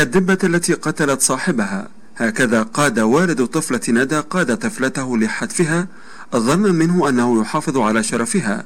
كالدبة التي قتلت صاحبها. هكذا قاد والد طفلة ندى قاد طفلته لحتفها. ظنا منه أنه يحافظ على شرفها.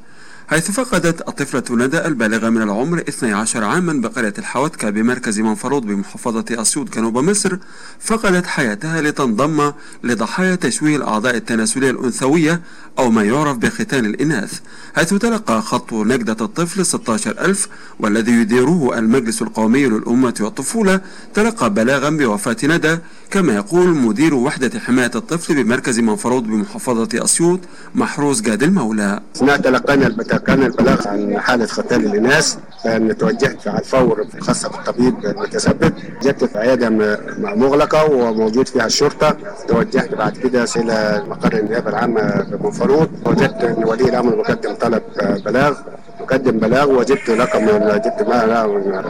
حيث فقدت الطفلة ندى البالغة من العمر 12 عاما بقرية الحوتكة بمركز منفروض بمحافظة أسيوط جنوب مصر فقدت حياتها لتنضم لضحايا تشويه الأعضاء التناسلية الأنثوية أو ما يعرف بختان الإناث حيث تلقى خط نجدة الطفل 16000 والذي يديره المجلس القومي للأمة والطفولة تلقى بلاغا بوفاة ندى كما يقول مدير وحدة حماية الطفل بمركز منفروض بمحافظة أسيوط محروس جاد المولى. أثناء تلقينا كان البلاغ عن حالة ختان الإناث فأن توجهت على الفور خاصة بالطبيب المتسبب. جت في عيادة مغلقة وموجود فيها الشرطة. توجهت بعد كده إلى مقر النيابة العامة بمنفروض وجدت أن ولي الأمر مقدم طلب بلاغ. مقدم بلاغ وجدت رقم وجدت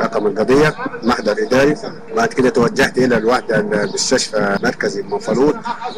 رقم القضية محضر إداري بعد كده توجهت إلى الوحدة المستشفى مركزي منفلوط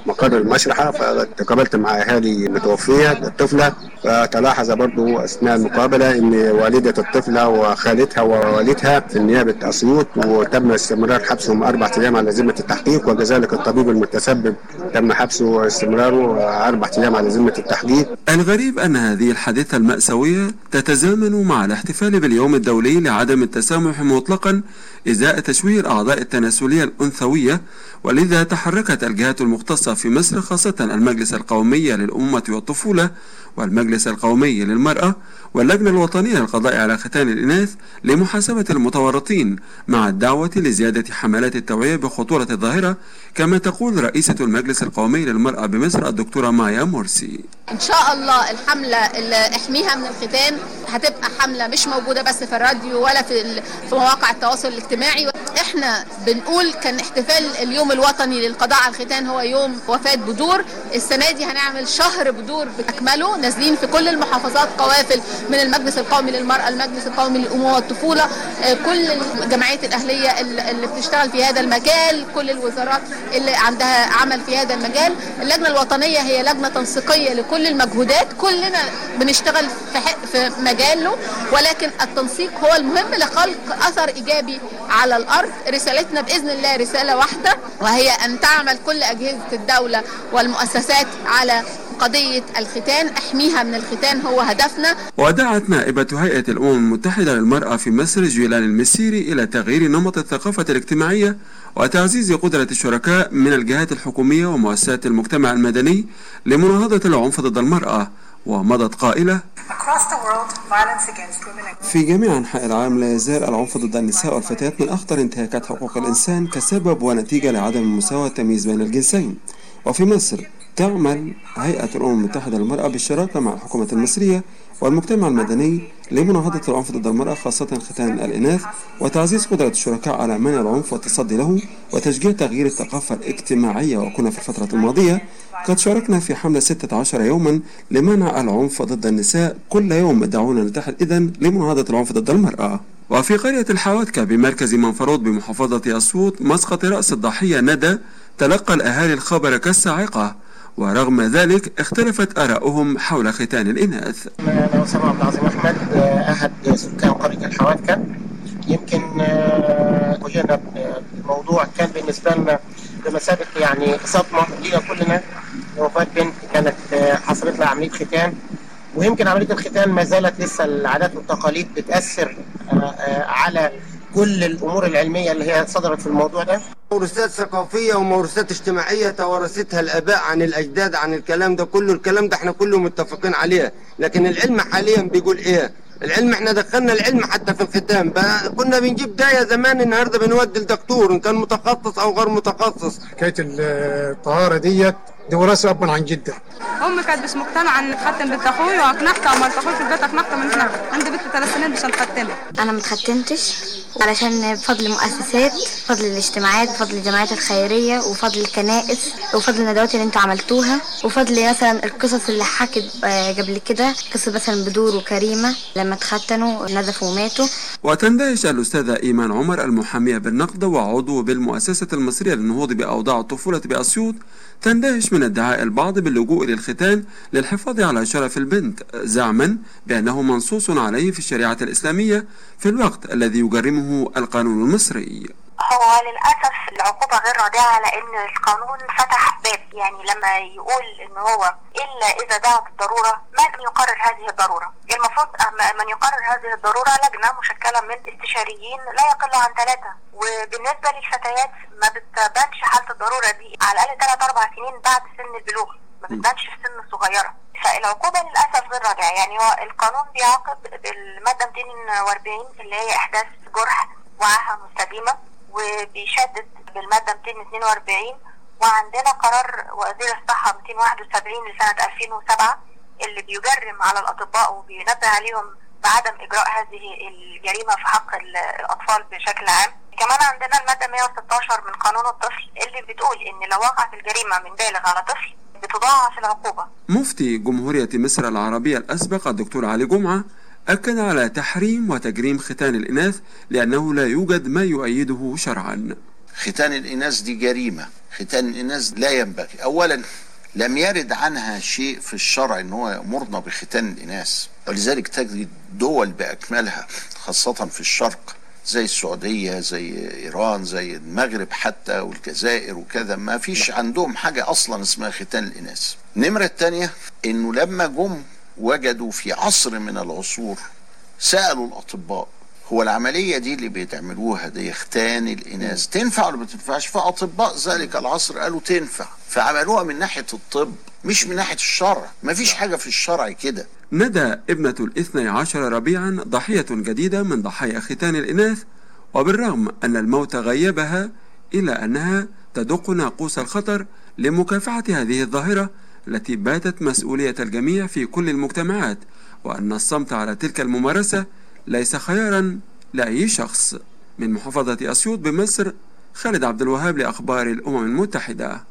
مقر المشرحة فتقابلت مع أهالي المتوفيه الطفلة فتلاحظ برضو أثناء المقابلة إن والدة الطفلة وخالتها ووالدها في نيابة أسيوط وتم استمرار حبسهم أربع أيام على ذمة التحقيق وكذلك الطبيب المتسبب تم حبسه واستمراره أربع أيام على ذمة التحقيق. الغريب أن هذه الحادثة المأساوية تتزامن مع الاحتفال باليوم الدولي لعدم التسامح مطلقا إزاء تشويه الاعضاء التناسلية الأنثوية ولذا تحركت الجهات المختصة في مصر خاصة المجلس القومي للأمة والطفولة والمجلس القومي للمرأة واللجنة الوطنية للقضاء على ختان الإناث لمحاسبة المتورطين مع الدعوة لزيادة حملات التوعية بخطورة الظاهرة كما تقول رئيسة المجلس القومي للمرأة بمصر الدكتورة مايا مرسي إن شاء الله الحملة اللي احميها من الختان هتبقى حملة مش موجودة بس في الراديو ولا في, في مواقع التواصل الاجتماعي. إحنا بنقول كان احتفال اليوم الوطني للقضاء على الختان هو يوم وفاة بدور. السنة دي هنعمل شهر بدور بأكمله نازلين في كل المحافظات قوافل من المجلس القومي للمرأة المجلس القومي للأمومة والطفولة. كل الجمعيات الأهلية اللي بتشتغل في هذا المجال كل الوزارات اللي عندها عمل في هذا المجال. اللجنة الوطنية هي لجنة تنسيقية لكل المجهودات. كلنا بنشتغل في, في مجاله ولكن التنسيق هو المهم لخلق أثر إيجابي على الأرض. رسالتنا بإذن الله رسالة واحدة وهي أن تعمل كل أجهزة الدولة والمؤسسات على قضية الختان. احميها من الختان هو هدفنا. ودعت نائبة هيئة الأمم المتحدة للمرأة في مصر جيلان المسيري إلى تغيير نمط الثقافة الاجتماعية وتعزيز قدرة الشركاء من الجهات الحكومية ومؤسسات المجتمع المدني لمناهضة العنف ضد المرأة. ومضت قائلة في جميع أنحاء العالم لا يزال العنف ضد النساء والفتيات من أخطر انتهاكات حقوق الإنسان كسبب ونتيجة لعدم المساواة والتمييز بين الجنسين. وفي مصر تعمل هيئة الأمم المتحدة للمرأة بالشراكة مع الحكومة المصرية والمجتمع المدني لمناهضة العنف ضد المرأة خاصة ختان الإناث وتعزيز قدرة الشركاء على منع العنف والتصدي له وتشجيع تغيير الثقافة الاجتماعية. وكنا في الفترة الماضية قد شاركنا في حملة 16 يوما لمنع العنف ضد النساء. كل يوم دعونا نتحد إذن لمناهضة العنف ضد المرأة. وفي قرية الحواتكة بمركز منفروض بمحافظة أسيوط مسقط رأس الضحية ندى تلقى الأهالي الخبر كالصاعقة ورغم ذلك اختلفت آراؤهم حول ختان الإناث. أنا أسامة عبد العظيم أحمد أحد سكان قرية الحواتكة يمكن واجهنا الموضوع كان بالنسبة لنا بمثابة يعني صدمة لينا كلنا وفاة بنت كانت حصلت لها عملية ختان ويمكن عملية الختان ما زالت لسه العادات والتقاليد بتأثر على كل الأمور العلمية اللي هي صدرت في الموضوع ده. موروثات ثقافية وموروثات اجتماعية توارثتها الآباء عن الأجداد عن الكلام ده كله. الكلام ده إحنا كله متفقين عليه. لكن العلم حاليا بيقول إيه؟ العلم إحنا دخلنا العلم حتى في الختام. كنا بنجيب داية زمان النهارده بنودي الدكتور إن كان متخصص أو غير متخصص. حكايه الطهارة ديت دي وراثه ابا عن جدة. أمي كانت مش مقتنعة ان اتختم بنت اخويا وأقنعتها وما التقوش في البيت أقنعتها من هنا. عندي بنت ثلاث سنين مش هنختمها أنا ما اتختمتش علشان بفضل مؤسسات بفضل الاجتماعات بفضل الجمعيات الخيرية وفضل الكنائس وفضل الندوات اللي أنتوا عملتوها وفضل مثلا القصص اللي حكت قبل كده. قصة مثلا بدور وكريمة لما اتختنوا نزفوا وماتوا. وتندهش الأستاذة إيمان عمر المحامية بالنقد وعضو بالمؤسسة المصرية للنهوض بأوضاع الطفولة بأسيوط. تندهش من ادعاء البعض باللجوء إلى الختان للحفاظ على شرف البنت زعما بأنه منصوص عليه في الشريعة الإسلامية في الوقت الذي يجرمه القانون المصري. هو للأسف العقوبة غير رادعة لأن القانون فتح باب يعني لما يقول إن هو إلا إذا دعت الضرورة من يقرر هذه الضرورة. المفروض من يقرر هذه الضرورة لجنة مشكلة من استشاريين لا يقل عن ثلاثة. وبالنسبة للفتيات ما بتبانش حالة الضرورة دي على الأقل ثلاث أربع سنين بعد سن البلوغ ما بتبانش في السن الصغيرة فالعقوبة للأسف غير رادعة يعني هو القانون بيعاقب بالمادة 240 اللي هي إحداث جرح وعاهة مستديمة. وبيشدد بالمادة 242 وعندنا قرار وزير الصحة 271 لسنة 2007 اللي بيجرم على الأطباء وبينبه عليهم بعدم إجراء هذه الجريمة في حق ال- الأطفال بشكل عام. كمان عندنا المادة 116 من قانون الطفل اللي بتقول إن لو وقعت الجريمة من بالغ على طفل بتضاعف العقوبة. مفتي جمهورية مصر العربية الأسبق الدكتور علي جمعة أكد على تحريم وتجريم ختان الإناث لأنه لا يوجد ما يؤيده شرعا. ختان الإناث دي جريمة. ختان الإناث لا ينبغي. أولا لم يرد عنها شيء في الشرع إن هو يامرنا بختان الإناث. ولذلك تجد دول بأكملها خاصة في الشرق زي السعودية زي إيران زي المغرب حتى والجزائر وكذا. ما فيش عندهم حاجة أصلا اسمها ختان الإناث. النمرة الثانية إنه لما جم وجدوا في عصر من العصور سألوا الأطباء هو العملية دي اللي بيتعملوها دي ختان الإناث تنفع ولا ما تنفعش؟ فأطباء ذلك العصر قالوا تنفع فعملوها من ناحية الطب مش من ناحية الشرع ما فيش حاجة في الشرع كده. ندى ابنة الاثني عشر ربيعا ضحية جديدة من ضحايا ختان الإناث وبالرغم أن الموت غيبها إلا أنها تدق ناقوس الخطر لمكافحة هذه الظاهرة التي باتت مسؤولية الجميع في كل المجتمعات وأن الصمت على تلك الممارسة ليس خيارا لأي شخص. من محافظة أسيوط بمصر خالد عبد الوهاب لأخبار الأمم المتحدة.